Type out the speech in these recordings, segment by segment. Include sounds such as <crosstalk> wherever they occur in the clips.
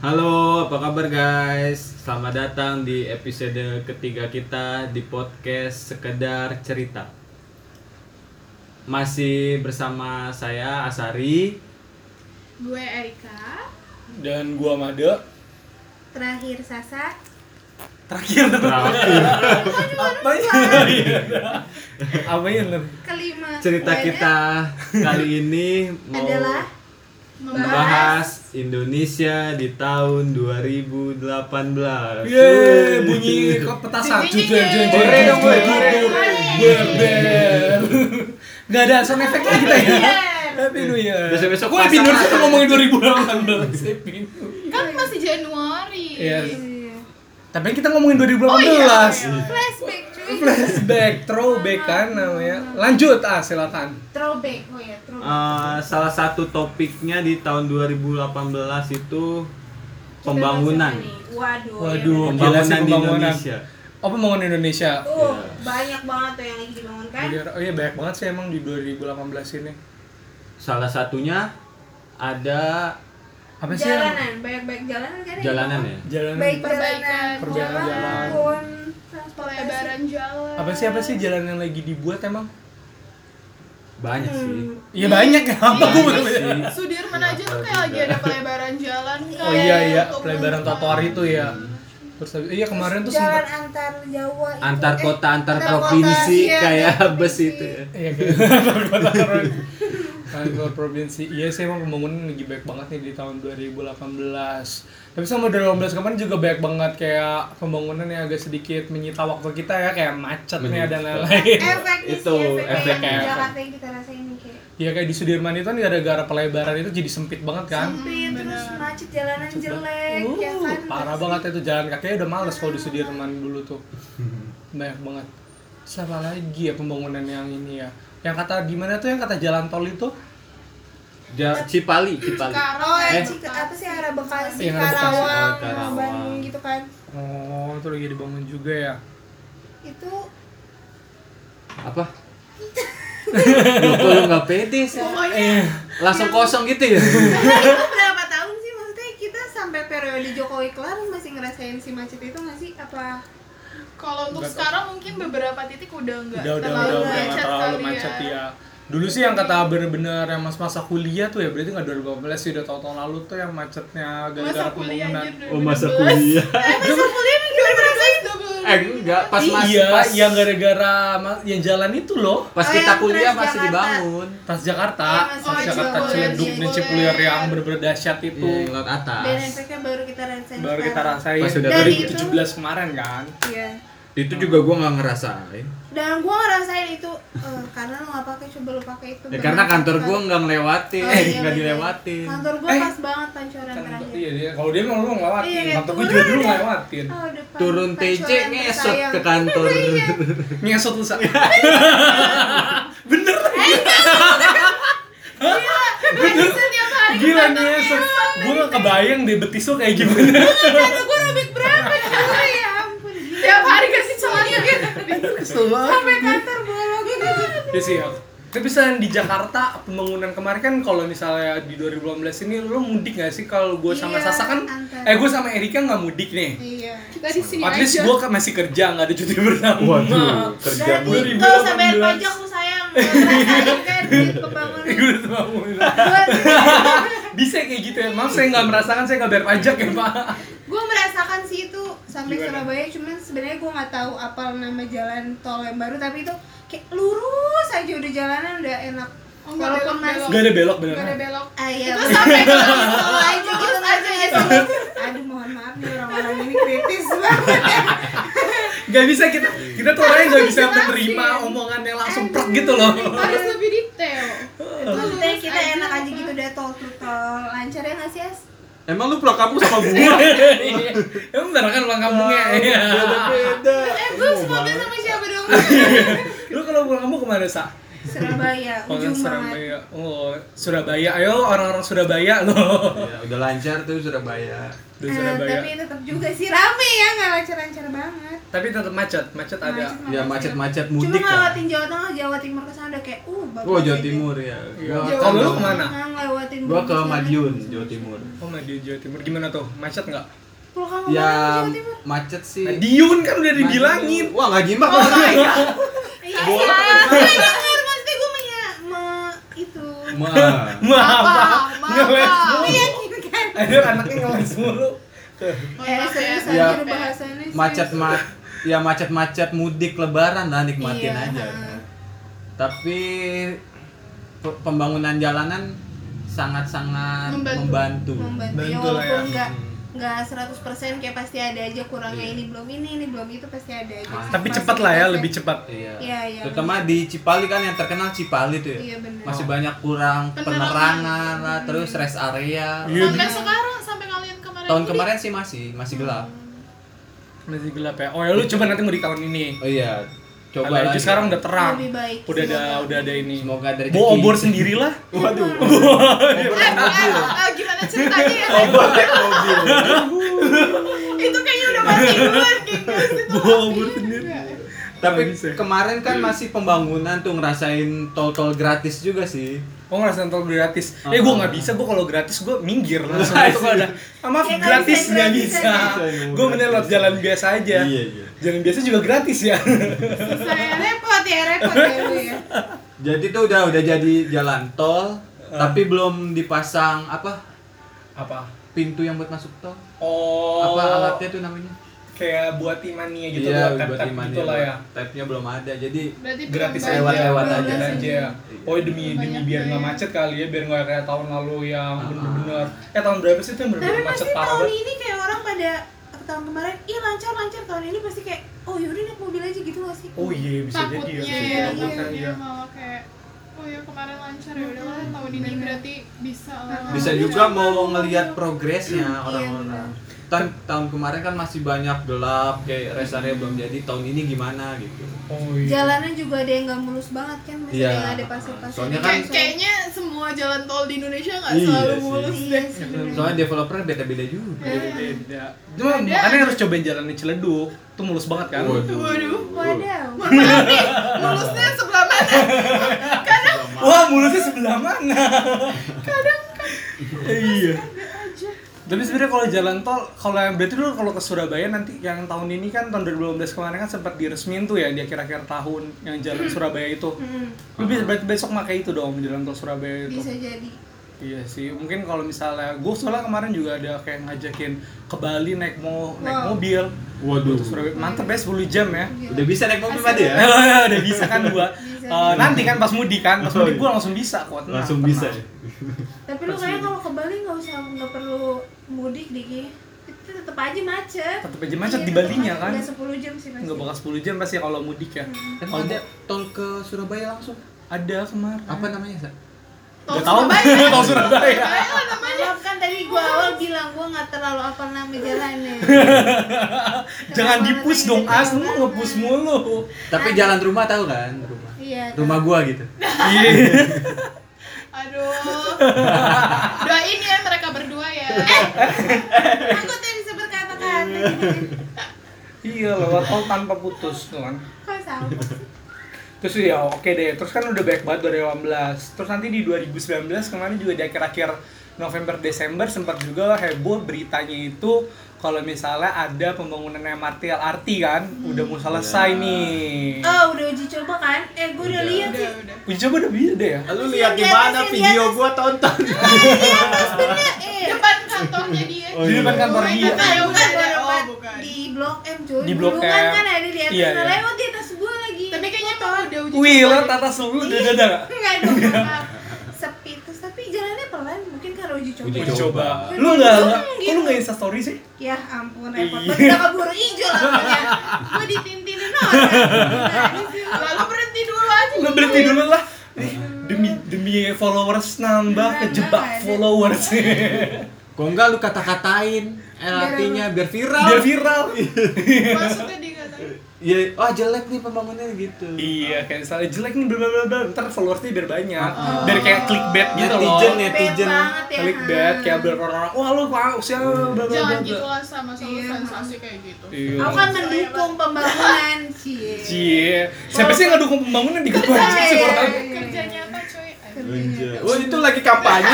Halo, apa kabar guys? Selamat datang di episode ketiga kita di podcast Sekedar Cerita. Masih bersama saya Asari. Gue Erika. Dan gua Made. Terakhir Sasa. Terakhir Terakhir apa ya? apa ya? Kelima. cerita kita kali ini mau adalah membahas Indonesia di tahun 2018. Yeay, bunyi kok petasan. Jeng, Jeng. Gak ada sound effect-nya kita ya. Happy New Year. Besok-besok Gue Happy New Year aja. tuh ngomongin 2018. Happy New Year. Kan masih Januari. Iya. Iya. Tapi kita ngomongin 2018. Oh, iya, iya. flashback. Flashback, throwback kan namanya. Lanjut ah silakan. Throwback. Oh ya, throwback. Eh, salah satu topiknya di tahun 2018 itu pembangunan. Waduh. Waduh, ya. Pembangunan di. Indonesia. Oh pembangunan Indonesia. Uh, Iya. banyak banget tuh yang lagi dibangunkan. Oh iya banyak banget sih emang di 2018 ini. Salah satunya ada Apa sih yang Jalanan, banyak-banyak jalanan kan? yang jalanan ya. jalanan? Baik Perbaikan. Perbaikan jalan. transportasi. Pelebaran jalan. Apa sih apa sih jalan yang lagi dibuat emang? Banyak sih. Hmm. Iya banyak ya apa Iya, gue iya. Sudirman aja tuh kayak lagi ada pelebaran jalan kan. Oh iya iya, pelebaran trotoar itu ya. Terus iya kemarin tuh jalan sempat antar Jawa itu, Antar eh, kota, antar kota, provinsi iya, kayak antar bus itu ya. iya kayak <laughs> kantor <laughs> provinsi. Iya sih emang pembangunan lagi baik banget nih di tahun 2018. Tapi sama 2018 kemarin juga banyak banget kayak pembangunan yang agak sedikit menyita waktu kita ya kayak macetnya dan lain-lain. <laughs> Itu, efek efek yang kayak? Jakarta yang kita rasain nih kayak Iya kayak di Sudirman itu kan gara-gara pelebaran itu jadi sempit banget kan. sempit terus bener. macet jalanan Macet jelek banget. ya Uh, kan parah banget itu jalan kakinya udah males kalau di Sudirman dulu tuh <laughs> banyak banget siapa lagi ya pembangunan yang ini ya yang kata di mana tuh yang kata jalan tol itu Ja- Cipali, Cipali. Oh, Eh. eh, Cika, apa sih arah Bekasi, Yang arah Bekasi. Karawang, Oh, Karawang. Bandung gitu kan. oh itu lagi dibangun juga ya Itu Apa? Lu kok lu nggak pede sih? Pokoknya eh Langsung kosong gitu ya? itu berapa tahun sih maksudnya kita sampai periode Jokowi kelar masih ngerasain si macet itu nggak sih apa kalau untuk Nggak sekarang mungkin beberapa titik udah enggak udah udah terlalu udah udah nggak macet terlalu kali macet ya dulu sih yang kata bener-bener yang masa-masa kuliah tuh ya berarti nggak 2015 sih udah tahun-tahun lalu tuh yang macetnya Masa gara-gara kuliah pembangunan. Oh masa 2012. kuliah. masa kuliah Eh enggak, pas iya pas yang gara-gara yang jalan itu loh. Pas Oh, kita kuliah masih Jakarta. dibangun. Trans Jakarta, Iya, masih Trans Jakarta Ciledug dan Cipulir. Cipulir yang bener-bener dahsyat itu. Iya, yang laut atas. dan efeknya baru kita rasain baru kita rasain. Pas udah dari itu- 2017 kemarin kan. Iya Itu juga gua nggak ngerasain. dan gua ngerasain itu eh, karena lo nggak pakai coba lo pakai itu Ya karena kantor kan. gua nggak ngelewatin, Oh, eh iya, nggak bener. dilewatin. kantor gua Eh. pas banget pancoran kan terakhir iya dia kalau dia memang lu ngelewatin Iya, kantor gue turun juga dulu ngelewatin Oh, depan Turun TC ngesot ke kantor. Iya. ngesot lu sa Bener. Setiap hari gila ngesot ngesot. gue gak kebayang deh betis lu kayak gimana Kantor gua robek berapa <laughs> ya ampun. tiap hari kesel banget Sampai kantor bolong gitu. ya sih ya. tapi misalnya di Jakarta pembangunan kemarin kan kalau misalnya di 2018 ini lu mudik gak sih kalau gue sama Iya, Sasa kan antar. eh gue sama Erika nggak mudik nih Iya. kita di sini at least aja gue masih kerja nggak ada cuti bersama Waduh, kerja nggak usah bayar 2018. pajak lu sayang. Kan pembangunan. gue <laughs> Gua- bisa kayak gitu ya maaf saya nggak merasakan saya nggak bayar pajak ya pak gue merasakan sampai Gimana? Surabaya cuman sebenarnya gue nggak tahu apa nama jalan tol yang baru tapi itu kayak lurus aja udah jalanan udah enak. Oh, nggak walaupun belok-belok. masih nggak ada belok nggak ada beneran belok. Ah iya Itu sampai ke <laughs> tol aja gitu aja ya sih aduh mohon maaf nih orang-orang ini kritis banget nggak bisa kita kita tuh orangnya nggak bisa menerima omongan yang langsung prek gitu loh. Harus lebih detail. Maksudnya kita enak aja gitu udah tol tol lancar ya nggak sih Emang lu pulang kampung sama gua? <laughs> emang bener kan pulang kampungnya iya Beda-beda. eh semobil sama siapa dong <laughs> lu kalau pulang kampung ke mana sa Surabaya Oh, ujung banget Surabaya. Oh, Surabaya. Ayo orang-orang Surabaya loh. Ya, udah lancar tuh Surabaya. Di Eh, Surabaya. tapi tetap juga sih rame ya nggak lancar-lancar banget Tapi tetap macet, macet ada. Macet Ya macet-macet Cuma mudik kan. ngelewatin Jawa Tengah, Jawa Timur ke sana udah kayak uh Oh Jawa. Timur ya. Gua, Kalau lu ke mana? Ngelewatin gua ke Bogor. Madiun, Jawa Timur. Oh, Madiun Jawa Timur. Gimana tuh? Macet nggak? Kalau kamu Ya Jawa Timur? macet sih. Madiun kan udah dibilangin. Wah nggak nyimak. Oh. <laughs> Iya, iya. denger maksudnya gue mah ya, me, Ma. <laughs> Maaf, Maaf, ngeles maaf. mulu. Iya, gitu kan. Aduh, anaknya ngeles mulu. Eh, Maaf serius Ya, aja bahasannya serius. macet mat ya macet-macet mudik lebaran lah nikmatin Iya, aja ha. tapi pe- pembangunan jalanan sangat-sangat Membantu. membantu, membantu ya ya. walaupun nggak nggak 100% kayak pasti ada aja kurangnya Iya. ini belum ini ini belum itu pasti ada aja Ah. Tapi cepat lah ya, lebih cepat. Iya. Iya, iya, Terutama di Cipali kan yang terkenal Cipali tuh ya. Iya, bener. Masih banyak kurang Penerangan. lah, terus rest area. Iya, Sampai bener. sekarang sampai kalian kemarin Tahun mudik? kemarin sih masih masih gelap. Masih gelap ya. Oh ya lu coba nanti mau di tahun ini. Oh iya. Coba aja lagi. sekarang udah terang. Lebih baik, Udah ada udah ada ini. Semoga dari Bawa obor sendirilah. Waduh. Eh, eh, eh, gimana ceritanya ya? Naik mobil. <laughs> itu kayaknya udah mati duluan gitu. Bawa sendiri. Tapi Nggak bisa. kemarin kan masih pembangunan tuh ngerasain tol-tol gratis juga sih. Oh ngerasa nonton gratis. Ah. Eh gue nggak bisa, gue kalau gratis gue minggir langsung Nah, itu kalau ada. Ah, maaf Ya, gratis bisa nggak bisa. ya. Gue mending lewat jalan biasa aja. Iya, iya. Jalan biasa juga gratis ya. saya repot ya repot ya ya Jadi tuh udah udah jadi jalan tol, Ah. tapi belum dipasang apa Apa? pintu yang buat masuk tol. Oh. Apa alatnya tuh namanya? Kayak buat imania gitu, iya, buat tap-tap imani gitu lah ya. Type-nya belum ada. Jadi Berarti Gratis lewat-lewat banyak. aja. Aja. Oh demi demi Banyak biar nggak macet kali ya, biar nggak kayak tahun lalu yang Ah. bener-bener. Eh tahun berapa sih itu yang tapi bener-bener macet pasti parah tahun banget? ini kayak orang pada tahun kemarin iya lancar lancar tahun ini pasti kayak oh yaudah naik mobil aja gitu gak sih Oh iya bisa jadi takutnya ya. ya, Iya, takutnya iya. malah kayak oh ya kemarin lancar ya udahlah tahun ini berarti bisa lah. bisa Iya. juga mau ngelihat progresnya Iya, orang-orang. Tahun tahun kemarin kan masih banyak gelap kayak rest area belum jadi. Tahun ini gimana gitu. Oh iya. jalanan juga ada yang nggak mulus banget kan masih Iya. ada yang ada pasir-pasir Soalnya kan- kayaknya semua jalan tol di Indonesia nggak Iya selalu sih. mulus iya deh. Soalnya developer beda-beda juga. Beda. Cuma Beda makanya harus cobain jalan di Ciledug. Itu mulus banget kan? Waduh. Waduh. nih, mulusnya sebelah mana? Wah, mulusnya sebelah mana? <laughs> iya. aja. Tapi sebenarnya kalau jalan tol, kalau yang berarti dulu kalau ke Surabaya nanti yang tahun ini kan tahun 2015 kemarin kan sempat diresmin tuh ya di akhir-akhir tahun yang jalan Surabaya itu. Hmm, Lu bisa berarti besok pakai itu dong jalan tol Surabaya itu. bisa jadi Iya sih, mungkin kalau misalnya gue soalnya kemarin juga ada kayak ngajakin ke Bali naik mau naik Wow. mobil. Waduh. Mantep ya 10 jam ya. Udah bisa naik mobil tadi ya? Eh, udah bisa kan gua. <laughs> Bisa. Eh, nanti kan pas mudik kan, pas Oh, mudik iya. gua langsung bisa kok. tenang, Langsung tenang. bisa ya. tapi lu kayak kalau ke Bali nggak usah nggak perlu mudik diki itu tetap aja macet Tetep aja macet Iya, di tetep Balinya macet. kan. udah 10 jam sih pasti Enggak bakal 10 jam pasti kalau mudik ya. Emang ada tol ke Surabaya langsung? Ada kemarin. Apa namanya, Sa? Udah tahu <laughs> Surabaya. Tol Surabaya. Maaf kan tadi gua awal bilang gua nggak terlalu apa nama jalannya. <laughs> Jangan namanya dong, As. Lu banget? nge-push mulu. Tapi jalan rumah tahu kan? Rumah. Iya. Rumah gua gitu. Iya. <laughs> Aduh. Doain ya mereka berdua ya. Aku tuh bisa berkata-kata. Iya, lewat tol tanpa putus tuh kan. Kok sama? Terus ya oke deh, terus kan udah baik banget 2018 Terus nanti di 2019 kemarin juga di akhir-akhir November Desember sempat juga heboh beritanya itu kalau misalnya ada pembangunan MRT LRT kan udah mau selesai Iya. nih. Oh, udah uji coba kan? Eh, gua udah Udah. lihat Udah, sih. udah. Uji coba udah bisa deh ya. Lu lihat di di mana video gua tonton. <laughs> Bener, eh. Depan kantornya dia. Oh, Di depan iya. kantor dia. iya. Bukan, Bukan, bukan, bukan. bukan. Oh, bukan. Di Blok M, cuy. Di Blok M. kan ada di atas. Iya, Nah, iya. lewat di atas gua lagi. Tapi kayaknya emang udah uji Wih, coba lo tata dulu udah ada nggak? Enggak dong. <laughs> Sepi terus tapi jalannya pelan, mungkin karena uji coba. Uji coba. Lu nggak nggak? Gitu. Lu nggak insta story sih? Ya ampun, repot Iya. banget. Udah keburu hijau lampunya. Gua ditintinin orang. Lalu berhenti dulu aja. Lu berhenti dulu lah. Eh, Demi demi followers nambah kejebak ada. followers. Kok enggak lu kata-katain LRT-nya biar viral. Biar viral. Maksudnya. Iya, wah jelek nih pembangunannya gitu. Iya, kayak misalnya jelek nih bla bla bla, ntar followersnya biar banyak. Oh. Biar kayak clickbait gitu loh. Netizen, Bad netizen. banget ya, Clickbait kayak biar orang-orang, wah lu pak usia bla bla bla. Jangan bla." gitu lah sama sama Iya. sensasi kayak gitu. Iya. Aku kan mendukung pembangunan cie. Cie. Siapa sih yang nggak dukung pembangunan di Gabon Iya, sih iya, orang? iya. Kerja nyata coy. Oh, itu lagi kampanye.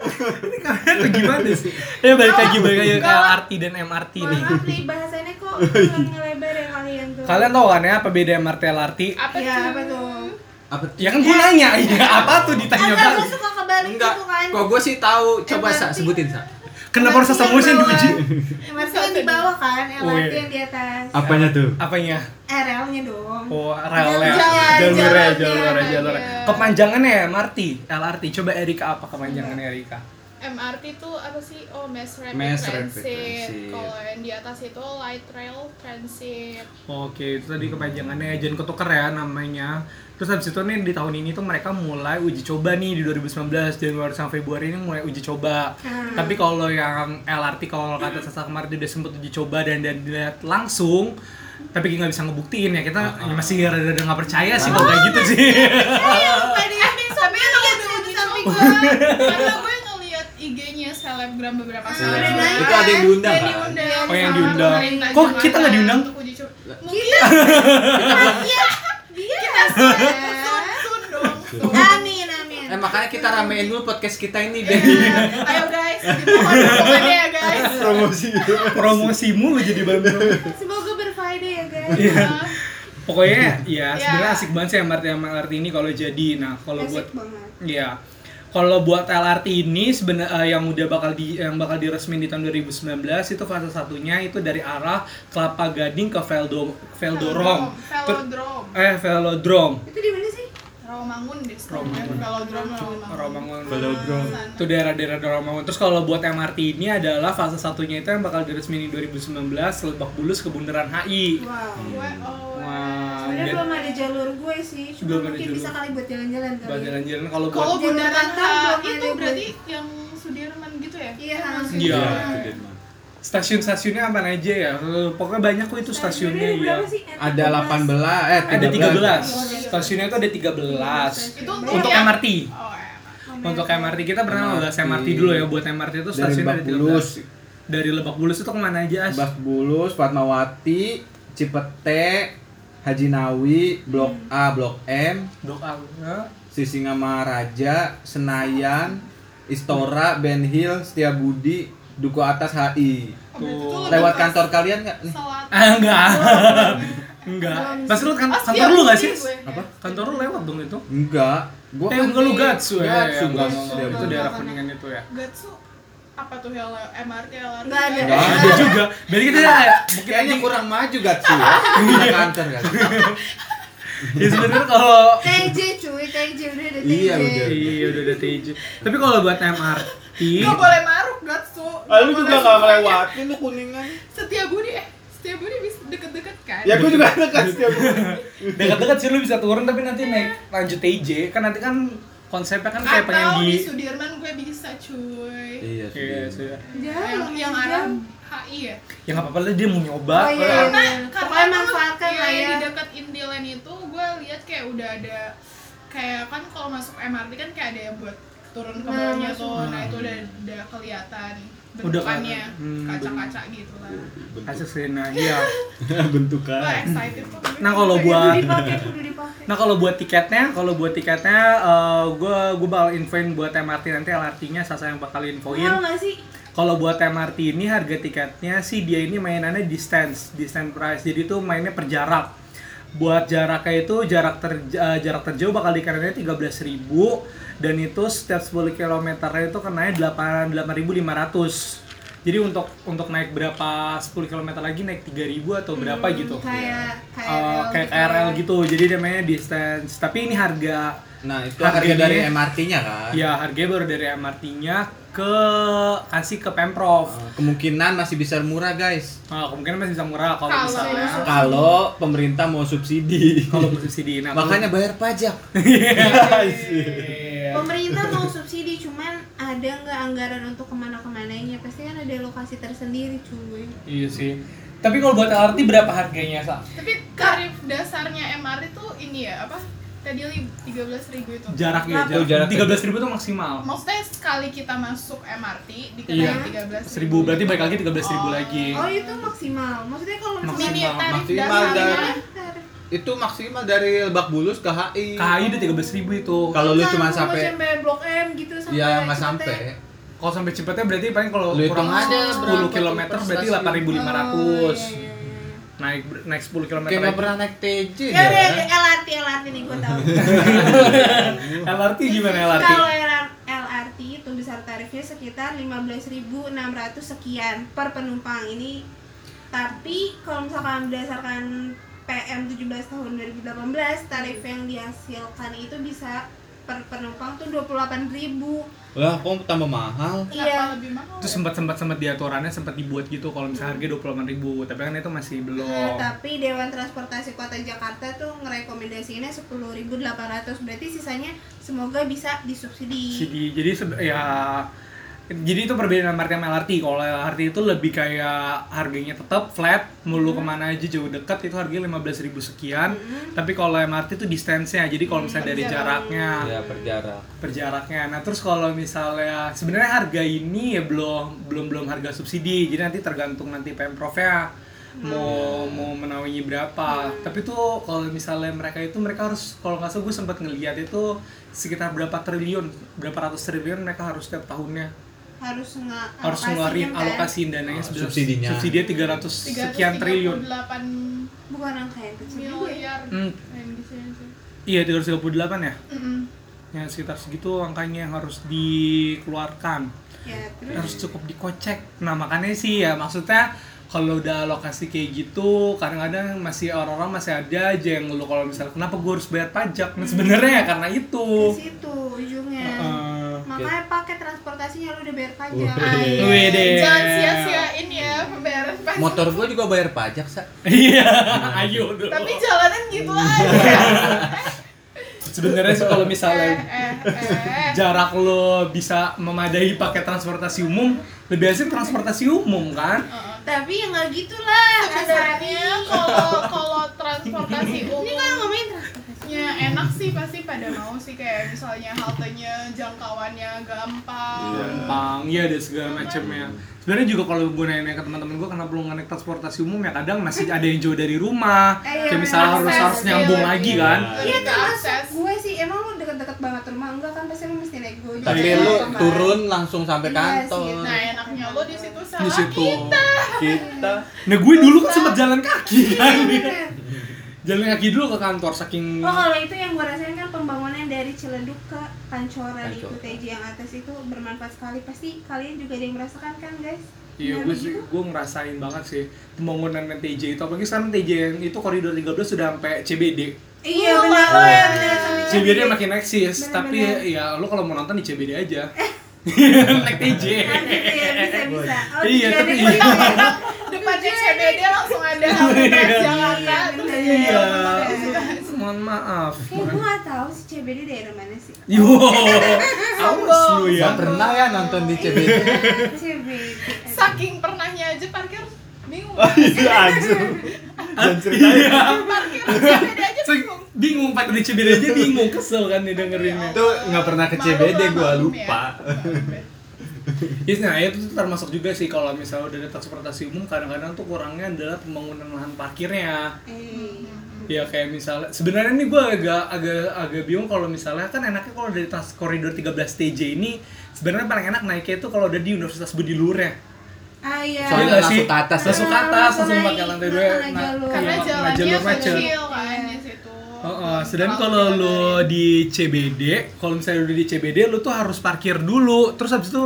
Itu gimana sih? Ya balik lagi balik lagi ke LRT dan MRT nih. maaf nih bahasannya kok kurang ngelebar kalian tuh. Kalian tahu kan ya apa beda MRT LRT? Apa Ya, tuh? apa tuh? Apa tuh? Ya kan gue nanya, <laughs> iya apa tuh ditanya Enggak, gue suka kebalik Enggak. gitu kan. Kok gue sih tahu. Coba MRT. sa sebutin sa. Kenapa harus sama sih yang diuji? MRT yang di bawah kan, Oh, LRT iya. yang di atas. Apanya tuh? Apanya? RL-nya dong. Oh, jalurnya, jalan, jalurnya. iya. Kepanjangannya ya MRT, LRT. Coba Erika apa kepanjangannya Erika? MRT tuh apa sih? Oh, Mass Rapid Mass Transit. Transit. Kalau yang di atas itu Light Rail Transit. Oke, itu tadi kepanjangannya jangan ketuker ya namanya. Terus habis itu nih di tahun ini tuh mereka mulai uji coba nih di 2019 Januari sampai Februari ini mulai uji coba. Hmm. Tapi kalau yang LRT kalau kata Sasa kemarin dia udah sempet uji coba dan dan dilihat langsung tapi nggak bisa ngebuktiin ya kita ya masih rada-rada nggak percaya sih kalau kayak gitu sih. <laughs> Pede Tapi sampai itu udah uji di samping coba. gua. Karena gue ngeliat IG-nya selebgram beberapa Ah, selebgram. udah naik Itu ada yang diundang Dan kan? diundang. Oh, yang diundang. Kok kita nggak diundang? Mungkin Kita Iya. Dia. sun dong. sun. Amin amin. Eh makanya kita ramein dulu podcast kita ini deh. Ayo guys, dukungannya ya guys. Promosi. Promosimu lu jadi Bandung. Semoga berfaedah ya guys. Iya. Pokoknya ya Ya. sebenarnya asik banget sih MRT MRT ini kalau jadi. Nah, kalau buat. Iya. Kalau buat LRT ini sebenarnya yang udah bakal di yang bakal diresmin di tahun 2019 itu fase satunya itu dari arah Kelapa Gading ke Veldo Veldorong. Velodrome. eh Velodrome. Itu di mana sih? Rawamangun deh. Rawamangun. Velodrome Rawamangun. Rawamangun. Velodrome. Itu daerah-daerah Rawamangun. Terus kalau buat MRT ini adalah fase satunya itu yang bakal diresmin di 2019 Lebak Bulus ke Bundaran HI. Wow. Oh. Wah, Sebenarnya dan- belum ada jalur gue sih, cuma mungkin jalur. bisa kali buat jalan-jalan kali. buat jalan-jalan kalau buat Kalau bundaran H itu berarti yang Sudirman gitu ya? Iya, masih Iya. Sudirman. stasiun-stasiunnya apa aja ya? Pokoknya banyak kok itu stasiunnya ya. Ada 18 eh Ada 13. 13. Stasiunnya itu ada 13. Itu Untuk yang- MRT. Oh, ya. Untuk MRT kita pernah MRT. ngebahas MRT dulu ya buat MRT itu Dari stasiunnya Lebak ada 13. Bulus, Dari Lebak Bulus itu ke mana aja? As? Lebak Bulus, Fatmawati, Cipete, Haji Nawi, Blok A, Blok M, Blok A. Sisingamaraja, Senayan, Istora, Ben Hill, Setiabudi, Duku Atas HI. Oh, Tuh. Lewat kantor kalian nggak nih? Ah, enggak. enggak. Pasti lu kan kantor lu enggak sih? Apa? Kantor lu lewat dong itu. Enggak. Gua Eh, kan enggak lu Gatsu ya. Gatsu, enggak. Itu daerah Kuningan itu ya. Gatsu apa tuh ya MRT LRT? Nggak ada. Nggak Ada juga. Berarti kita ya, Kayaknya kurang maju Gatsu ya. Kantor kan. ya sebenarnya kalau TJ cuy, TJ udah ada TJ. Iya, udah. Iya udah ada TJ. Tapi kalau buat MRT, Gak boleh maruk Gatsu. Ah, lu Nggak juga nggak ngelewatin lu kuningan. Setiabudi eh Setiabudi bisa deket-deket kan? Ya gua juga dekat setiap dekat-dekat sih lu bisa turun tapi nanti naik lanjut TJ kan nanti kan konsepnya kan kayak pengen Atau di di Sudirman gue bisa cuy. Iya Iya. Jauh, Yang yang arah HI ya. Ya nggak apa-apa lah dia mau nyoba. Oh, iya. Karena Pokoknya karena manfaatkan iya, lah ya. di dekat Indiland itu gue lihat kayak udah ada kayak kan kalau masuk MRT kan kayak ada yang buat turun ke Nah, bawahnya masuk. tuh. Nah, itu udah udah kelihatan bentukannya. Hmm, kaca-kaca gitu lah. Sih nah iya. <laughs> bentukan. Excited. Nah, kalau buat-. <laughs> Nah kalau buat tiketnya, kalau buat tiketnya, gue gue bakal infoin buat MRT nanti LRT-nya Sasa yang bakal infoin. Mahal nggak sih? Kalau buat MRT ini harga tiketnya sih dia ini mainannya distance, distance price. Jadi tuh mainnya per jarak. Buat jaraknya itu jarak ter eh, jarak terjauh bakal dikenain 13.000 dan itu setiap 10 km itu kenanya 8 8.500. Jadi untuk untuk naik berapa 10 km lagi naik 3.000 atau berapa Hmm, gitu. Kayak Eh, KRL kayak gitu. KRL gitu. Jadi dia mainnya distance. Tapi ini harga Nah, itu harga dari MRT-nya kan. ya harganya baru dari MRT-nya ke kasih ke Pemprov. Eh, Kemungkinan masih bisa murah, guys. Nah, kemungkinan masih bisa murah kalau Kalau- misalnya Kalau pemerintah mau subsidi. kalau bersubsidi. Nah, Makanya bayar pajak. <laughs> Pemerintah mau subsidi, cuman ada nggak anggaran untuk ke mana-kemananya? Pasti kan ada lokasi tersendiri, cuy. Iya sih. Tapi kalau buat LRT berapa harganya, Sa? Tapi tarif dasarnya MRT tuh ini ya apa? Tadi li 13.000 ribu itu. Jaraknya Oh, jarak. jaraknya. 13 ribu tuh maksimal. Maksudnya sekali kita masuk MRT Iya. dikenain 13 Seribu berarti balik lagi 13 ribu Oh. lagi. Oh itu maksimal. Maksudnya kalau Maksimal. tarif Maksimal dari- tarif. Itu maksimal dari Lebak Bulus ke HI. KHI udah 13 ribu itu. Kalau lu Enggak, cuma sampai Blok M gitu sampai Iya, nggak sampai. Kalau sampai Cipete berarti paling kalau kurang aja 10 berapa km tuh per berarti stasiun. 8.500. Oh, iya, iya, iya. Naik naik 10 km Kayak nggak lagi. pernah naik TJ Ya udah ya. LRT LRT nih gue tahu. <laughs> LRT gimana LRT? Kalau LR- LRT itu besar tarifnya sekitar 15.600 sekian per penumpang ini. Tapi kalau misalkan berdasarkan PM 17 tahun 2018 tarif yang dihasilkan itu bisa per penumpang tuh 28.000. Lah, kok tambah mahal? Kenapa Iya. lebih mahal? Itu ya? sempat sempat sempat di aturannya sempat dibuat gitu kalau misalnya harga 28 ribu tapi kan itu masih Nah, belum tapi Dewan Transportasi Kota Jakarta tuh ngerekomendasiinnya 10.800 berarti sisanya semoga bisa disubsidi. Jadi jadi ya jadi itu perbedaan MRT sama LRT. Kalau LRT itu lebih kayak harganya tetap flat, mulu ke mana aja jauh dekat itu harganya 15.000 sekian. Tapi kalau MRT itu distance-nya. Jadi kalau misalnya dari jaraknya, Ya, perjarak. perjaraknya. Nah, terus kalau misalnya sebenarnya harga ini ya belum belum belum harga subsidi. Jadi nanti tergantung nanti Pemprov-nya mau mau menaungi berapa. Tapi tuh kalau misalnya mereka itu mereka harus kalau nggak salah gue sempat ngeliat itu sekitar berapa triliun, berapa ratus triliun mereka harus setiap tahunnya harus nge harus ngeluarin alokasiin dananya Oh, subsidinya. subsidinya 300 sekian triliun. 338 bukan angka yang kecil ya. miliar Hmm. yang gitu ya sih. Iya 338 ya. Mm-mm. Ya sekitar segitu angkanya yang harus dikeluarkan. Ya, terus harus cukup dikocek nah makanya sih ya maksudnya kalau udah alokasi kayak gitu kadang-kadang masih orang-orang masih ada aja yang ngeluh kalau misalnya kenapa gue harus bayar pajak nah sebenarnya ya karena itu di situ ujungnya. Heeh. Makanya pakai transportasinya lu udah bayar pajak. Deh. Jangan sia-siain ya pembayaran pajak. Motor gua juga bayar pajak, Sa. iya <laughs> ayo dulu Tapi jalanan gitu aja. sebenarnya sih kalau eh, misalnya eh, eh. jarak lo bisa memadai pakai transportasi umum lebih asik transportasi umum kan Heeh. Tapi ya nggak gitulah Sebenarnya kalau kalau transportasi Ini kan umum ngomongin transportasi. ya enak sih pasti pada mau sih kayak misalnya haltenya jangkauannya gampang. Iya. gampang iya ada segala macamnya sebenarnya juga kalau gue nanya ke teman-teman gue kenapa lu nggak naik transportasi umum ya kadang masih ada yang jauh dari rumah Eh, iya, kayak misalnya harus harus nyambung iya, lagi iya. kan Iya termasuk gue sih emang lu deket-deket banget rumah enggak kan pasti lu mesti naik gojek. Tapi Iya. lu Kan? turun langsung sampai Iya kantor. sih, Nah enaknya lo di situ sama di situ kita. Kita nah gue dulu kan sempat jalan kaki kan Iya. Jalan kaki dulu ke kantor saking Oh kalau itu yang gue rasain kan pembangunan dari Ciledug ke Pancora di Pancora. UTJ yang atas itu bermanfaat sekali pasti kalian juga ada yang merasakan kan guys? Iya, Benar gue sih, begitu? gue ngerasain banget sih pembangunan TJ itu. Apalagi sekarang TJ yang itu koridor 13 sudah sampai CBD. Iya Oh, benar oh, benar CBD makin eksis, Benar, tapi benar. ya lo kalau mau nonton di CBD aja. <laughs> Naik TJ. Ah, gitu ya, bisa bisa. Oh, Iya, tapi iya. <laughs> Depannya CBD langsung ada Iya. Terus Iya. Iya. Mohon maaf. Eh, gue gak tahu sih CBD daerah mana sih? Yo, awas lu ya. Gak pernah ya nonton di CBD. CBD. Saking pernahnya aja parkir bingung. Iya aja. Dan ceritain. Iya. Parkir di CBD aja bingung. bingung pakai di CBD aja bingung kesel kan nih dengerinnya. Itu nggak pernah ke CBD maklum lupa. Yes, nah itu tuh termasuk juga sih kalau misalnya udah ada transportasi umum kadang-kadang tuh kurangnya adalah pembangunan lahan parkirnya. Eh, Ya kayak misalnya sebenarnya nih gue agak agak agak bingung kalau misalnya kan enaknya kalau dari trans koridor 13 TJ ini sebenarnya paling enak naiknya itu kalau udah di Universitas Budi Luhur ya. Ah iya. Soalnya Iya nggak sih? langsung ke atas. Langsung ke Ah, atas, langsung pakai lantai dua. karena Nah, jalur. Karena iya, jalannya jalur macet. kecil kan di situ. Heeh, sedangkan kalau lo di CBD, kalau misalnya udah di CBD lo tuh harus parkir dulu, terus habis itu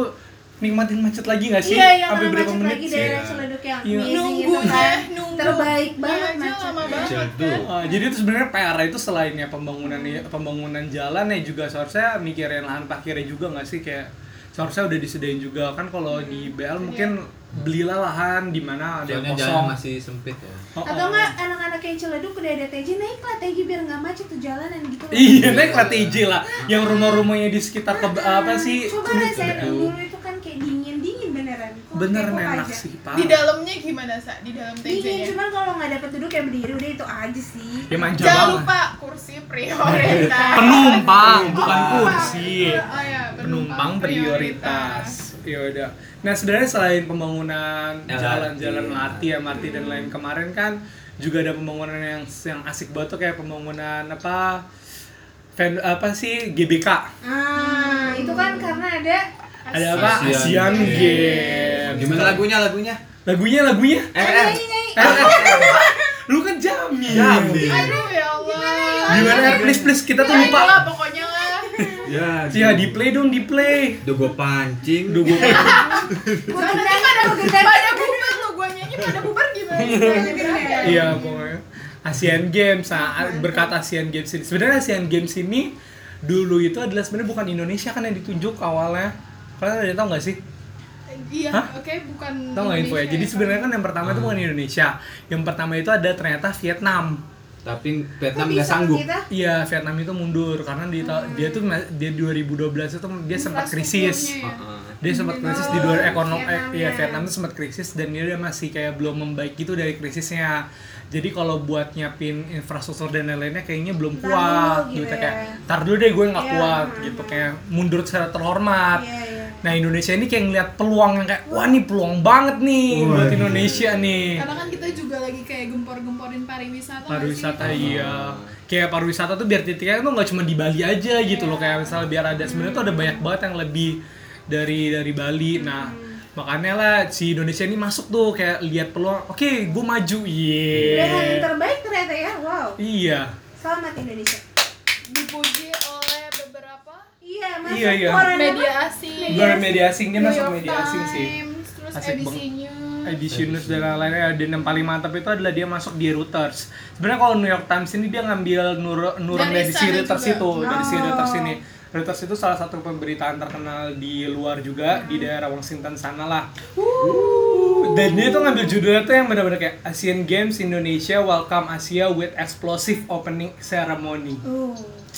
nikmatin macet lagi nggak sih? Iya, yang Sampai macet berapa menit lagi sih? daerah Iya. Ciledug yang Iya. amazing itu Nunggunya, kan. nunggu. Terbaik banget aja macet. lama banget Jatuh. kan. Ah, jadi itu sebenarnya PR itu selain ya pembangunan pembangunan jalan ya juga seharusnya mikirin lahan parkirnya juga nggak sih kayak seharusnya udah disediain juga kan kalau di BL mungkin belilah lahan di mana ada yang Soalnya jalan kosong. masih sempit ya. Oh, Atau oh. enggak anak-anak yang Ciledug udah ada TJ naik lah TJ biar nggak macet tuh jalanan gitu. loh. Iya, naik lah TJ lah. Yang rumah-rumahnya di sekitar ke apa sih? Coba rasain dulu itu kepo enak aja? sih pak Di dalamnya gimana sa? Di dalam Dingin, TJ-nya? cuman kalau nggak dapet duduk ya berdiri udah itu aja sih. ya manja Jangan banget lupa kursi prioritas. penumpang <laughs> bukan kursi Oh ya, penumpang prioritas ya udah nah sebenarnya selain pembangunan jalan-jalan MRT MRT dan lain kemarin kan juga ada pembangunan yang yang asik banget tuh kayak pembangunan apa ven- apa sih GBK Ah, itu kan karena ada ada apa Asian Asian Games. Games Gimana lagunya lagunya? lagunya lagunya Eh, eh. lu kan Jami Jami. Aduh ya Allah. gimana please please kita tuh Ya, lupa pokoknya lah. Ya, ya di play dong di play Udah gue pancing. Duh, gua Gendang pada gendang. Pada bubar lo gua nyanyi pada bubar gimana? ya? Iya pokoknya Asian Games, nah berkat Asian Games ini sebenarnya Asian Games ini dulu itu adalah sebenarnya bukan Indonesia kan yang ditunjuk awalnya. Kalian ada tahu nggak sih? Iya, oke bukan Tahu nggak info ya? Jadi sebenarnya kan yang pertama itu bukan Indonesia. Yang pertama itu ada ternyata Vietnam. Tapi Vietnam nggak sanggup. Iya, Vietnam itu mundur karena di ta- dia tuh dia 2012 itu dia sempat krisis. Ya. Heeh. Dia sempat krisis di luar ekonomi Vietnam iya ya. Vietnam itu sempat krisis dan dia masih kayak belum membaik gitu dari krisisnya. Jadi kalau buat nyiapin infrastruktur dan lain-lainnya kayaknya belum kuat gitu gitu ya. kayak tar dulu deh gue nggak Iya, kuat hmm. gitu kayak mundur secara terhormat. Nah Indonesia ini kayak ngeliat peluang yang kayak wah nih peluang banget nih Wah, buat iya. Indonesia nih. Karena kan kita juga lagi kayak gempor-gemporin pariwisata pariwisata sih? iya kayak pariwisata tuh biar titiknya tuh nggak cuma di Bali aja gitu loh kayak misalnya biar ada sebenarnya tuh ada banyak banget yang lebih dari dari Bali nah makanya lah si Indonesia ini masuk tuh kayak lihat peluang oke gue maju Pilihan iya terbaik ternyata ya. Wow. iya Selamat Indonesia. Dipuji masuk Iya, iya. media asing. gue media asing dia masuk media asing sih Terus Asik ABC banget. News. ABC News dan lain-lainnya dan yang paling mantap itu adalah dia masuk di Reuters. Sebenarnya kalau New York Times ini dia ngambil nur nurun Dari dari, si Reuters itu, dari si Oh. Reuters ini. Reuters itu salah satu pemberitaan terkenal di luar juga di daerah Washington sana lah. Dan dia tuh ngambil judulnya tuh yang benar-benar kayak Asian Games Indonesia Welcome Asia with Explosive Opening Ceremony. Uh.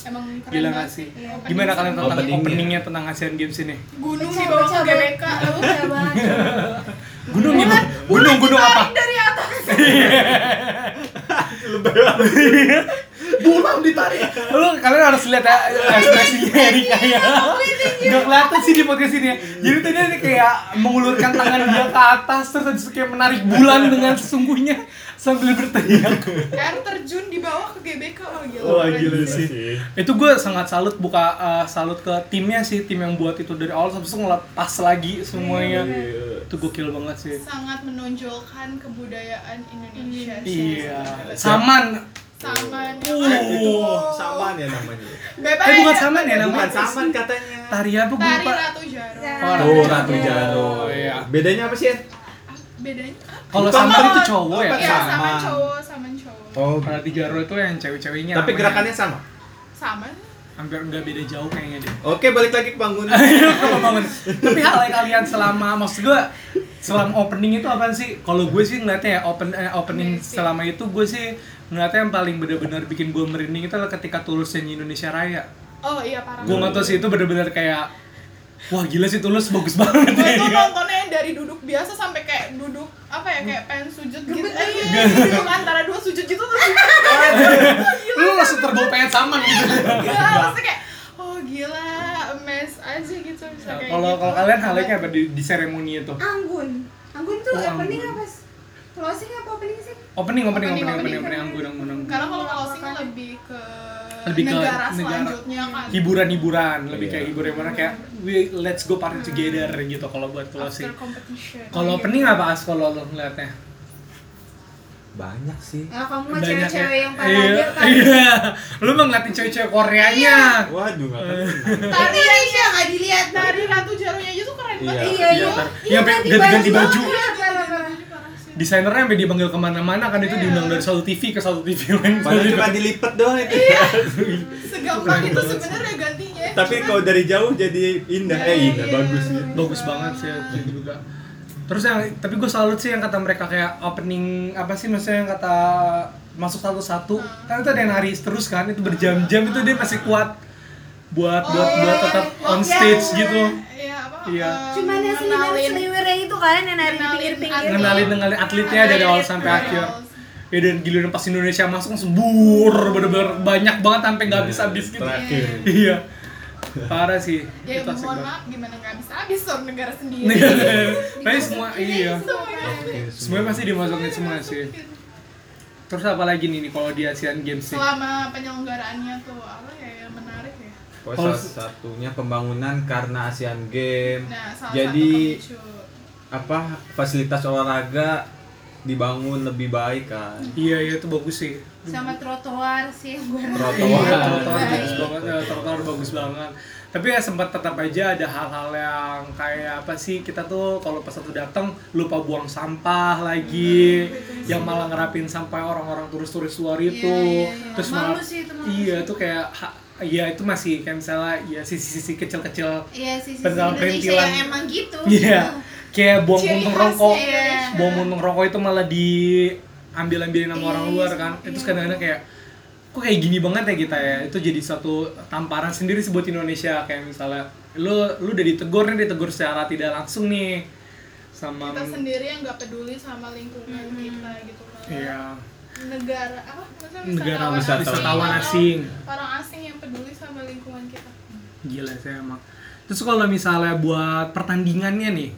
Emang keren Gila gak sih? Iya. Gimana kalian tentang Openingnya. openingnya tentang Asian Games ini? Gunung ke pecah, GBK. Lu banget. <laughs> Gunung gimana? Gunung gunung apa? Dari atas. <laughs> <laughs> Bulam ditarik. Lu kalian harus lihat ya ekspresinya Erika ya. Gak kelihatan sih di podcast ini ya. Jadi tuh dia kayak mengulurkan tangan dia ke atas terus kayak menarik bulan dengan sesungguhnya sambil berteriak. Air terjun di bawah ke GBK. Oh gila. Wah, keren gila sih. Itu gue sangat salut buka eh, salut ke timnya sih, tim yang buat itu dari awal sampai ngelepas lagi semuanya. Itu gokil banget sih. Sangat menonjolkan kebudayaan Indonesia. sih. Iya. Saman. Sama Uh. Saman ya namanya. Bebas. Eh bukan saman ya namanya? Bukan saman katanya. Tari apa gue Tari lupa. Ratu Jaro. Oh, Ratu Jaro. Oh, iya. Bedanya apa sih? Bedanya? Kalau saman itu cowok ya. Iya, sama. sama cowok, sama cowok. Oh, Kalau di Jaro itu yang cewek-ceweknya. tapi namanya gerakannya sama. Sama. hampir nggak beda jauh kayaknya deh. Oke, balik lagi ke bangunan. <laughs> Ayo kalau bangun. Tapi hal yang kalian selama maksud gue selama opening itu apa sih? Kalau gue sih ngeliatnya ya open eh, opening selama itu gue sih ngeliatnya yang paling benar-benar bikin gue merinding itu adalah ketika Tulus nyanyi Indonesia Raya. Oh iya parah. Gue nggak tahu sih itu benar-benar kayak wah gila sih Tulus bagus banget Gue ya. tuh nontonnya yang dari duduk biasa sampai kayak duduk apa ya kayak pengen sujud gitu. Eh, iya, duduk antara dua sujud gitu terus <laughs> Lu langsung terbawa pengen saman gitu. gila, maksudnya kayak oh gila, amazed aja gitu bisa kayak Kalau gitu. kalau kalian halnya apa di, di seremoni itu? Anggun. Anggun tuh Oh, opening apa? sih? Closing apa opening sih? Opening opening opening Opening, opening opening. opening anggun anggun. Karena kalau closing lebih ke Lebih ke negara, negara. selanjutnya kan. hiburan-hiburan lebih Iya. kayak hiburan-hiburan kayak we let's go party together gitu kalau buat closing. Kalau Gitu. opening apa as kalau lo ngeliatnya? Banyak sih. Ya kamu mah cewek-cewek ya. yang pada Iya, aja kan. iya. Lu mah ngeliatin cewek-cewek Koreanya. Waduh, nggak kenal. Tari Indonesia nggak dilihat. Tari Ratu Jarunya aja tuh keren banget. Iya. Iya, iya. Iya, yang ganti ganti-ganti baju. Iya, parah, parah. Desainernya sampai dipanggil ke mana-mana kan itu Iya. diundang dari satu TV ke satu TV lain. Padahal cuma dilipet doang itu. <laughs> Segampang itu sebenarnya gantinya. Tapi kalau dari jauh jadi indah. Eh, indah Iya. bagus sih. bagus banget sih itu juga terus yang tapi gue salut sih yang kata mereka kayak opening apa sih maksudnya yang kata masuk satu-satu kan itu ada yang nari terus kan itu berjam-jam itu dia masih kuat buat buat iya, buat iya, tetap iya. on Iya, stage iya. gitu Iya Iya. yang ngenalin- seliwer-seliwernya itu kan yang nari di pinggir-pinggir. Ngenalin ngenalin atletnya dari awal sampai akhir. Ya dan giliran pas Indonesia masuk langsung bur bener-bener banyak banget sampai nggak habis-habis gitu. Iya. Parah sih. Ya Itu mohon maaf gimana nggak bisa habis soal negara sendiri. Tapi semua iya. Semuanya. Semuanya pasti dimasukin semua sih. Terus apa lagi nih nih kalau di Asian Games sih? Selama penyelenggaraannya tuh apa ya yang menarik ya. Oh, salah satunya pembangunan karena Asian Games. Nah, salah Jadi apa fasilitas olahraga dibangun lebih baik kan. Iya iya itu bagus sih. sama trotoar sih yang gue Trotoar. Iya, trotoar Baik. bagus banget, trotoar bagus banget. Tapi ya sempat tetap aja ada hal-hal yang kayak apa sih kita tuh kalau pas satu datang lupa buang sampah lagi, yang malah ngerapin sampai orang-orang turis-turis luar itu, Iya, iya, iya. terus Malu malah sih itu, malu iya sih. itu kayak Iya itu masih kayak misalnya ya sisi-sisi kecil-kecil Iya sisi Indonesia perintilan. yang emang gitu. Iya, kayak buang khasnya rokok, Indonesia. buang puntung rokok itu malah diambil-ambilin sama Iya, orang luar iya, kan. iya. Itu kadang-kadang kayak kok kayak gini banget ya kita ya. Itu jadi satu tamparan sendiri sih buat Indonesia kayak misalnya lu lu udah ditegur nih ditegur secara tidak langsung nih sama kita sendiri yang nggak peduli sama lingkungan Hmm. kita gitu kan. iya Negara apa? Maksudnya negara wisatawan. wisatawan asing. Orang asing yang peduli sama lingkungan kita. Gila sih emang. Terus kalau misalnya buat pertandingannya nih,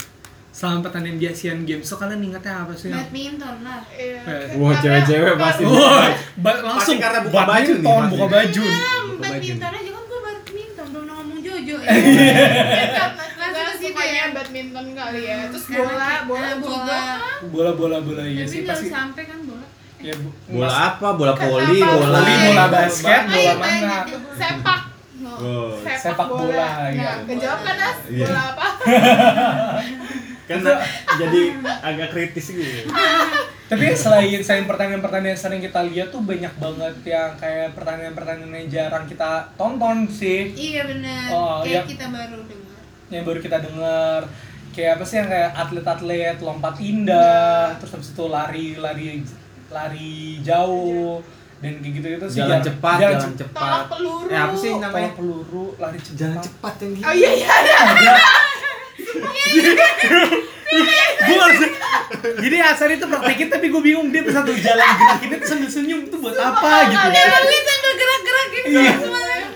selama pertandingan di Asian Games, so kalian ingetnya apa sih? Badminton lah. Iya. Eh. Wah, cewek-cewek pasti. Wah, <laughs> ba- langsung Pasti karena buka baju nih, pasti. buka baju. Nah, Buka baju. badminton aja kan gue badminton belum ngomong Jojo ya. Juga Langsung ke situ sukanya ya. badminton kali ya. Terus bola, bola juga. bola. Bola bola bola iya Tapi sih pasti. sampai kan bola. Ya, Bola mas- apa? Bola voli, bola. Voli, bola basket, bola mana? Sepak. No. Oh, sepak bola, iya. Nah, kejawab kan As? Iya. Bola apa? <laughs> Kan jadi agak kritis gitu. Tapi selain selain pertandingan-pertandingan yang sering kita lihat tuh banyak banget yang kayak pertandingan-pertandingan yang jarang kita tonton sih. Iya benar. Oh, Kayak iya. kita baru dengar. yang baru kita dengar kayak apa sih yang kayak atlet-atlet lompat indah terus habis itu lari lari jauh dan kayak gitu gitu sih Jalan cepat, jalan jalan cepat cepat. Tolak peluru. Eh, apa sih namanya? tolak peluru lari cepat Jalan cepat yang gitu. Oh iya iya. iya. gue harus jadi Hasan itu praktekin tapi gue bingung dia tuh satu jalan gerakinnya tuh sambil senyum itu buat apa gitu Emang gue sambil gerak-gerak gitu Iya.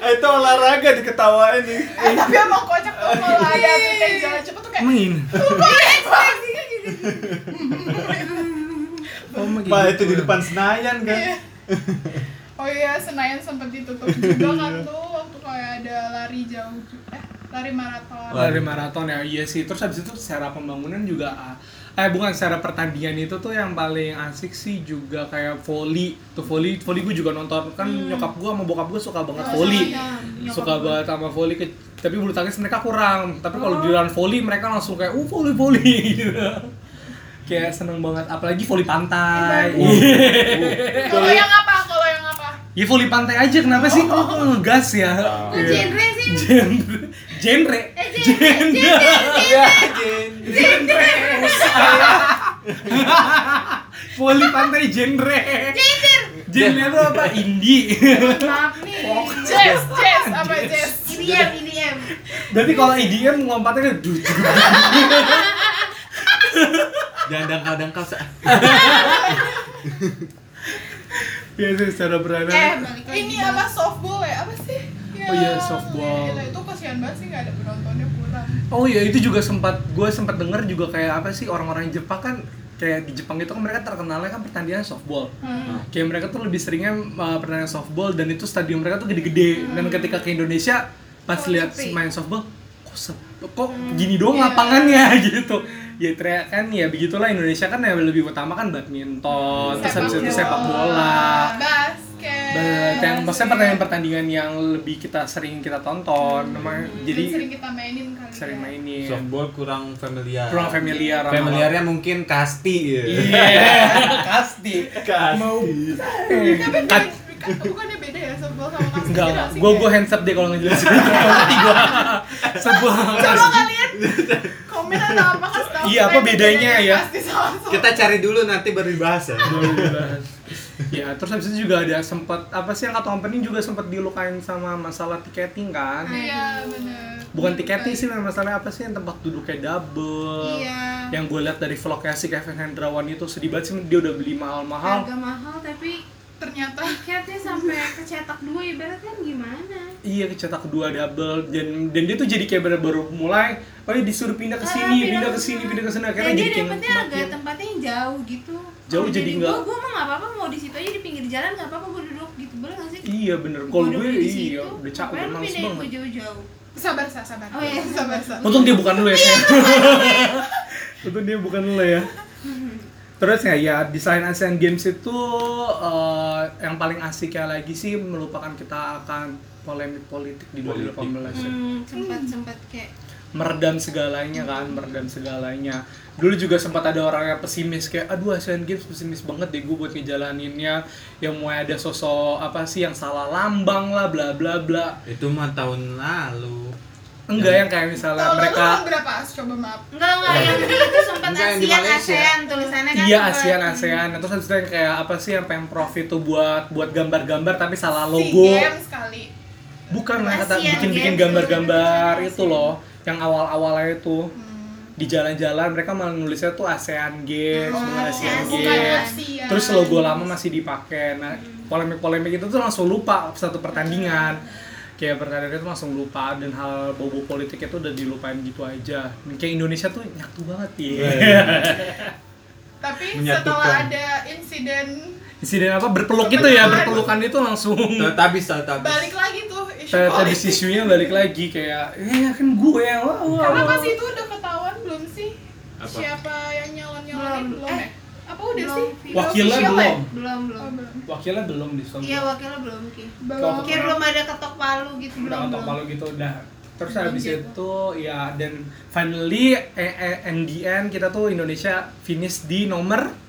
Eh, itu olahraga diketawain nih. Eh, tapi emang kocak tuh kalau ada atlet yang jalan cepet tuh kayak main Ekspresinya juga oh Pak gitu itu di depan Senayan kan. Oh iya, Senayan sempat ditutup <laughs> juga kan tuh waktu kayak ada lari jauh. Eh, lari maraton. lari maraton ya iya sih. Terus habis itu secara pembangunan juga ah, eh bukan secara pertandingan itu tuh yang paling asik sih juga kayak volley tuh volley volley gue juga nonton. Kan nyokap gue sama bokap gue suka banget Oh, volley iya. suka banget sama volley ke, tapi bulu tangkis mereka kurang. Tapi kalau di volley mereka langsung kayak uh volley volley <laughs> gitu kayak seneng banget apalagi volley pantai Kalau yang apa? Kalau yang apa? ya volley pantai aja kenapa sih kok kok ngegas ya Iya. genre sih? genre genre Eh, genre, genre. Genre volley pantai genre genre itu apa indie Maaf nih. Jazz, jazz, apa jazz? IDM, IDM. berarti kalau IDM lompatnya kan duh, duh, duh. Jangan dangkal-dangkal. Sa. <laughs> ya sih secara berada Eh, ini apa softball ya? Apa sih? Ya, Oh iya, softball. gila, itu kasihan banget sih nggak ada penontonnya kurang. Oh iya itu juga sempat gue sempat dengar juga kayak apa sih orang-orang Jepang kan kayak di Jepang itu kan mereka terkenalnya kan pertandingan softball. Hmm. Kayak mereka tuh lebih seringnya uh, pertandingan softball dan itu stadion mereka tuh gede-gede dan ketika ke Indonesia pas Oh, lihat main softball kok kok gini doang Iya. lapangannya <laughs> gitu. Ya teriak kan ya begitulah Indonesia kan yang lebih utama kan badminton, terus habis itu sepak bola. basket. Yang maksudnya pertandingan-pertandingan yang lebih kita sering kita tonton, namanya Dan jadi sering kita mainin kali. sering ya. mainin. Softball kurang familiar. Kurang familiar. sama- Familiarnya mungkin kasti ya. Iya, <laughs> pasti. Kasti. Mau Tapi beda, kan bukannya beda ya softball sama basket? Enggak, gue gue hands up deh kalau ngejelasin. Ngerti gue. Sebuah Coba kalian komen atau apa kasih tahu Iya, apa bedanya ya? Pasti sama-sama. Kita cari dulu nanti baru dibahas ya. Ya terus habis itu juga ada sempat apa sih yang kata opening juga sempat dilukain sama masalah tiketing kan Iya, bener. bukan tiketing sih masalahnya apa sih yang tempat duduknya double Iya. yang gue lihat dari vlognya si Kevin Hendrawan itu sedih banget sih dia udah beli mahal-mahal Harga mahal tapi Ternyata tiketnya sampai kecetak dua ibaratnya gimana? Iya kecetak kedua double dan dan dia tuh jadi kayak baru, baru mulai oh ya disuruh pindah ke Ah, sini, pindah pindah ke sini, pindah ke sana akhirnya dia jadi kayak dapetnya agak makin- tempatnya yang jauh gitu. Jauh Oh, jadi nggak- Gue gue mah nggak apa-apa mau di situ aja di pinggir jalan nggak apa-apa gue duduk gitu boleh nggak sih? Iya bener, kalau gue di iya situ, udah capek, udah lu males pindahin gue banget jauh-jauh. sabar sa, sabar. Oh, iya. sabar sa. Untung dia bukan lu ya kayak. <laughs> Untung dia bukan lu ya. Terus ya, ya desain Asian Games itu eh, yang paling asik ya lagi sih melupakan kita akan polemik politik di 2018 ya. Hmm, sempat sempat kayak meredam segalanya kan, meredam segalanya. Dulu juga sempat ada orang yang pesimis kayak, aduh Asian Games pesimis banget deh gue buat ngejalaninnya. Yang mau ada sosok apa sih yang salah lambang lah, bla bla bla. Itu mah tahun lalu. Enggak yang kayak misalnya lalu mereka tahun berapa? As, coba maaf. enggak enggak yang di itu sempat ASEAN. ASEAN tulisannya kan Iya. ASEAN ASEAN. Terus habis itu yang kayak apa sih yang pemprov itu buat buat gambar-gambar tapi salah Si logo. game sekali. Bukan lah kata Asian bikin-bikin gambar-gambar Asian itu loh. Yang awal-awalnya itu Hmm. di jalan-jalan mereka malah nulisnya tuh ASEAN Games, Oh, ASEAN Games. Asia. Terus logo lama masih dipakai. Nah, polemik-polemik itu tuh langsung lupa satu pertandingan. Kayak pertandingan itu langsung lupa dan hal bobo politik itu udah dilupain gitu aja. Dan kayak Indonesia tuh nyatu banget ya. <laughs> Tapi Menyatukan. setelah ada insiden Insiden apa berpeluk itu ya, berpelukan itu langsung Tabis, tabis. balik lagi tuh isu politik. isunya balik lagi kayak, ya kan gue yang wah, wah, Karena wah." pas itu udah ketahuan belum sih? Apa? Siapa yang nyalon nyalonin Belum. belum, Eh, ya? Apa udah belum. sih? Wakilnya ya? belum. belum Oh, belum. Wakilnya belum di iya wakilnya belum ki Belum. kayak belum ada ketok palu gitu Udah belum ketok belum palu gitu udah. Terus Belum habis gitu. itu ya dan finally eh, eh, NDN kita tuh Indonesia finish di nomor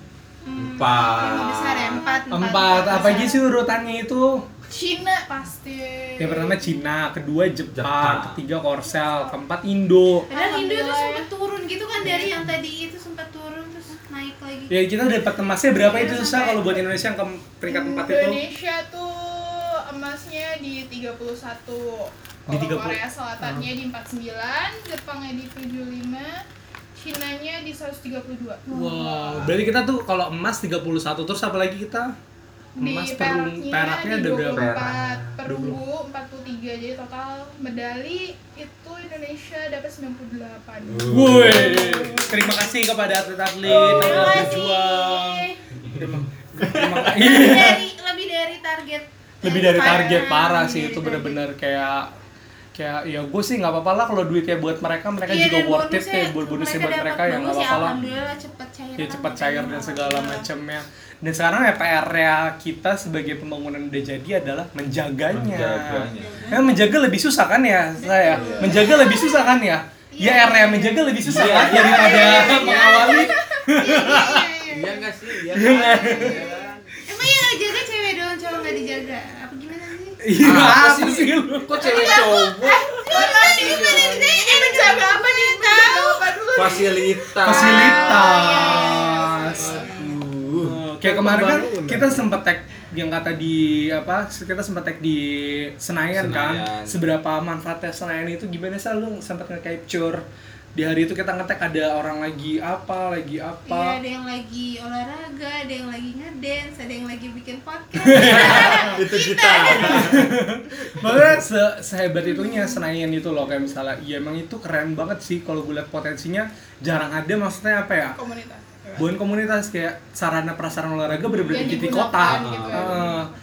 Hmm, Empat. yang besar ya empat empat. Apa aja sih urutannya itu? Cina pasti. Yang pertama Cina, kedua Jepang, Jepang. ketiga Korsel, keempat Indo. Padahal Indo itu sempat turun gitu kan dari yang tadi itu sempat turun terus naik lagi. Ya kita dapat emasnya berapa itu susah kalau buat Indonesia yang ke peringkat empat itu? Indonesia tuh emasnya di 31. Di 30. Korea Selatannya di 49, Jepangnya di 75, Cinanya di 132. Wow, berarti kita tuh kalau emas 31 terus apa lagi kita? Di Emas peraknya, peraknya di berapa? 24, perunggu 43. Jadi total medali itu Indonesia dapat 98. Woi, terima kasih kepada atlet-atlet yang Terima kasih. berjuang. Terima, terima Lebih kasih. dari lebih dari target. Lebih dari target parah sih itu target. bener-bener kayak kayak ya gue sih nggak apa-apa lah kalau duitnya buat mereka mereka Iya, juga worth it ya buat bonusnya buat mereka yang nggak ya, apa-apa lah Alhamdulillah cepet cair. ya kan, cepat makanya cair dan nggak segala macamnya dan sekarang ya PR ya kita sebagai pembangunan udah jadi adalah menjaganya Menjaganya. ya menjaga lebih susah kan ya saya menjaga lebih susah kan ya ya Iya. R ya menjaga lebih susah Iya. kan daripada Iya, iya, iya. mengawali Iya, iya, iya. Iya nggak sih? Iya kan? Emang yang ngejaga cewek doang cowok nggak dijaga? Iya Apa sih? lu Kok cewek cowok? Gimana sih? Eh menjaga apa nih? Tahu. Dulu? Fasilitas. fasilitas Aduh. Oh, kayak kemarin kan kita sempat tag yang kata di apa kita sempat tag di Senayan, kan Senayan. seberapa manfaatnya Senayan itu gimana sih lu sempat nge-capture di hari itu kita ngetek ada orang lagi apa lagi Iya, apa ada yang lagi olahraga, ada yang lagi ngedance, ada yang lagi bikin podcast. <laughs> Itu kita. makanya se sehebat itunya Senayan itu loh kayak misalnya iya emang itu keren banget sih kalau gue lihat potensinya jarang ada maksudnya apa ya Komunitas. bukan komunitas kayak sarana prasarana olahraga bener-bener Yang di titik kota. gitu ya.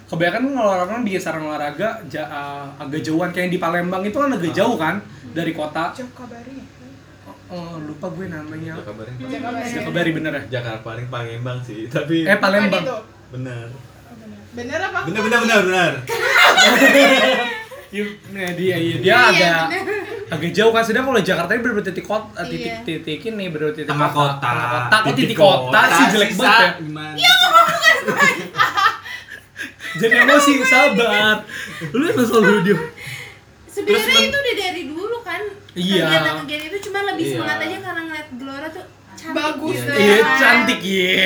Kebanyakan kan orang bikin sarana olahraga ja- eh, agak jauhan kayak yang di Palembang itu kan agak jauh kan dari kota. Oh, lupa gue namanya. Jakabaring. Jakabari. Jakabari bener ya? Jakarta paling Palembang sih, tapi Eh Palembang. Bukan itu. bener. Oh, bener. Bener apa? Bener bener bener bener. <laughs> Iya, nah, dia iya, dia Iya, agak agak jauh kan sedang kalau Jakarta ini bener titik kota Iya. titik titik ini bener titik Tengah kota. Tengah kota. Kok titik kota sih jelek banget ya. Gimana? Jadi emosi sabar. Lu emang selalu dia. Sebenarnya itu udah dari dulu Iya. Kegiatan-kegiatan itu cuma lebih Iya. semangat aja karena ngeliat Gelora tuh cantik Bagus gitu deh. Iya, cantik ya.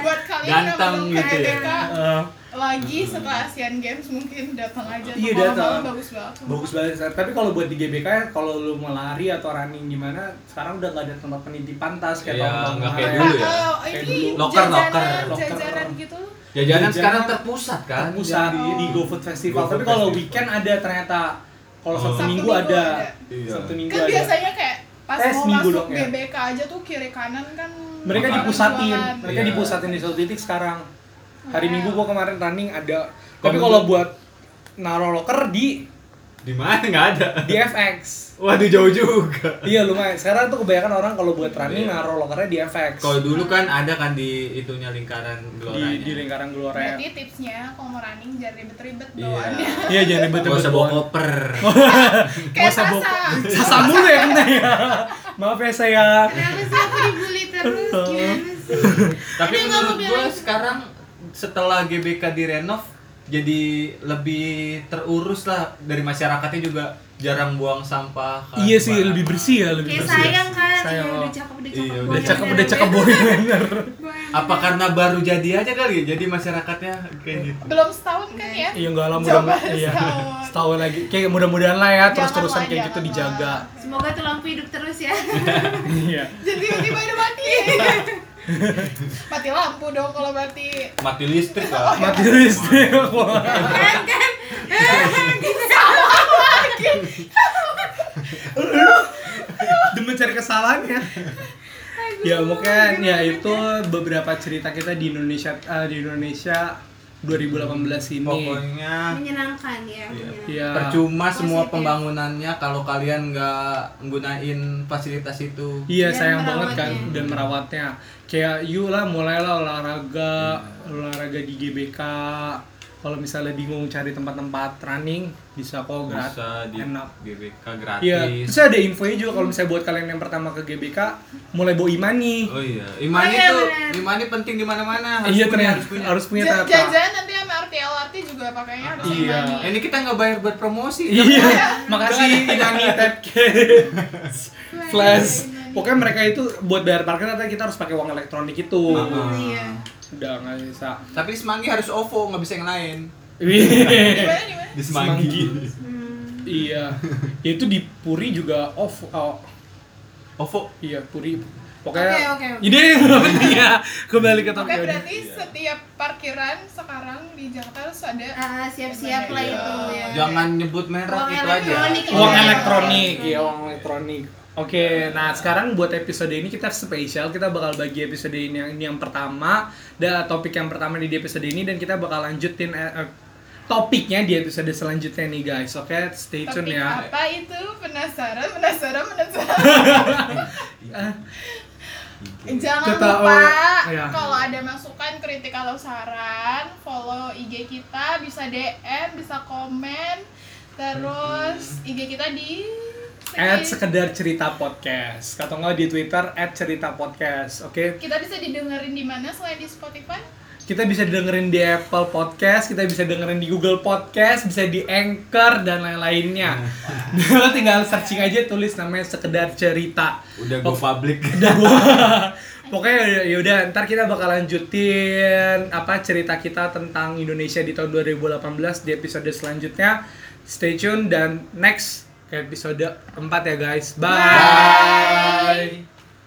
buat kalian Ganteng yang gitu ya. Eh, lagi setelah Asian Games mungkin datang aja Iya, datang. bagus banget bagus banget tapi kalau buat di GBK ya kalau lu mau lari atau running gimana sekarang udah nggak ada tempat penitipan tas kayak Iya, tahun-tahun nggak kemarin. kayak dulu ya. Oh, Kayak ini. Loker, jajanan, loker. Loker. jajanan gitu Jajanan Jajanan sekarang terpusat kan? pusat Yang di, di GoFood Festival tapi kalau weekend ada ternyata kalau Oh. sabtu Sabtu minggu Minggu ada ada. Iya. sabtu minggu kan ada biasanya kayak pas Eh, mau masuk dong, ya. GBK aja tuh kiri kanan kan mereka Makanan dipusatin jualan. mereka Iya. dipusatin di satu titik sekarang hari Iya. minggu gua kemarin running ada tapi kalau buat naruh locker di Di mana nggak ada? di FX Waduh jauh juga. iya lumayan sekarang tuh kebanyakan orang kalau buat running Iya. naruh lockernya di FX Kalau dulu kan ada kan di itunya lingkaran di, geloranya. di lingkaran gelora berarti tipsnya kalau mau running jangan ribet-ribet Iya. bawaannya iya jangan ribet Gak usah bawa koper. <laughs> kayak usah bawa- sasa mulu ya kena ya maaf ya saya kenapa sih aku dibully terus gimana sih Tapi menurut lain? sekarang setelah GBK direnov jadi lebih terurus lah dari masyarakatnya juga jarang buang sampah. kan, iya sih lebih bersih ya lebih kayak bersih ya. sayang kan sayang iya, oh. udah cakep udah Iya, cakep udah udah cakep udah bener, cakep boy bener Apa karena baru jadi aja kali ya? Jadi masyarakatnya kayak gitu. belum setahun kan ya iya enggak lama mudah iya <laughs> setahun. lagi kayak mudah-mudahan lah ya terus terusan kayak gitu dijaga semoga tuh lampu hidup terus ya <laughs> iya jadi tiba-tiba mati <laughs> <laughs> mati lampu dong kalau mati Mati listrik lah. mati listrik <laughs> kan kan demi cari kesalahannya ya mungkin ya itu beberapa cerita kita di Indonesia eh, di Indonesia 2018 ini Pokoknya menyenangkan ya Iya. menyenangkan. ya percuma semua Positif. pembangunannya kalau kalian nggak nggunain fasilitas itu. Iya sayang banget kan dan merawatnya. Kayak yuk lah mulailah olahraga, Iya. olahraga di GBK. Kalau misalnya bingung cari tempat-tempat running bisa kok gratis. Bisa di enak. GBK gratis. Iya, terus ada infonya juga kalau misalnya buat kalian yang pertama ke GBK mulai bawa imani. Oh iya, Imani Oh iya, tuh, benar. Imani penting di mana-mana. Harus iya punya, harus punya. harus punya ternyata. jajan nanti sama RT LRT juga pakainya harus Iya. Imani. Ini kita nggak bayar buat promosi. Iya, <laughs> makasih Imani Tapcase. Flash. Pokoknya mereka itu buat bayar parkir nanti kita harus pakai uang elektronik itu. Ah. Iya. Udah nggak bisa. Tapi Semanggi harus OVO, nggak bisa yang lain. Gimana? Di Semanggi. Hmm. Iya. Itu di Puri juga off. Oh, OVO. iya, Puri. Pokoknya Oke, oke, oke. Ini yang penting ya. Kembali ke Oke topik. berarti setiap parkiran sekarang di Jakarta harus ada Ah, siap-siap lah Iya. itu ya Jangan nyebut merek Uang itu aja. elektronik. Uang Iya. elektronik, ya uang elektronik. Oke, nah sekarang buat episode ini kita spesial, kita bakal bagi episode ini yang ini yang pertama, dan topik yang pertama di episode ini dan kita bakal lanjutin eh, eh, topiknya di episode selanjutnya nih guys. Oke, stay tune Topik ya. apa itu? Penasaran, penasaran, penasaran. <laughs> Jangan Kita- lupa oh, iya. kalau ada masukan, kritik atau saran, follow IG kita, bisa DM, bisa komen, terus IG kita di At sekedar cerita podcast, atau nggak di Twitter at cerita podcast. Oke, kita bisa didengerin di mana selain di Spotify? kita bisa dengerin di Apple Podcast, kita bisa dengerin di Google Podcast, bisa di Anchor dan lain-lainnya. Lo tinggal searching aja tulis namanya sekedar cerita. Udah go public. <laughs> Udah gua. Pokoknya ya udah ntar kita bakal lanjutin apa cerita kita tentang Indonesia di tahun 2018 di episode selanjutnya. Stay tune dan next episode 4 ya guys. Bye. Bye.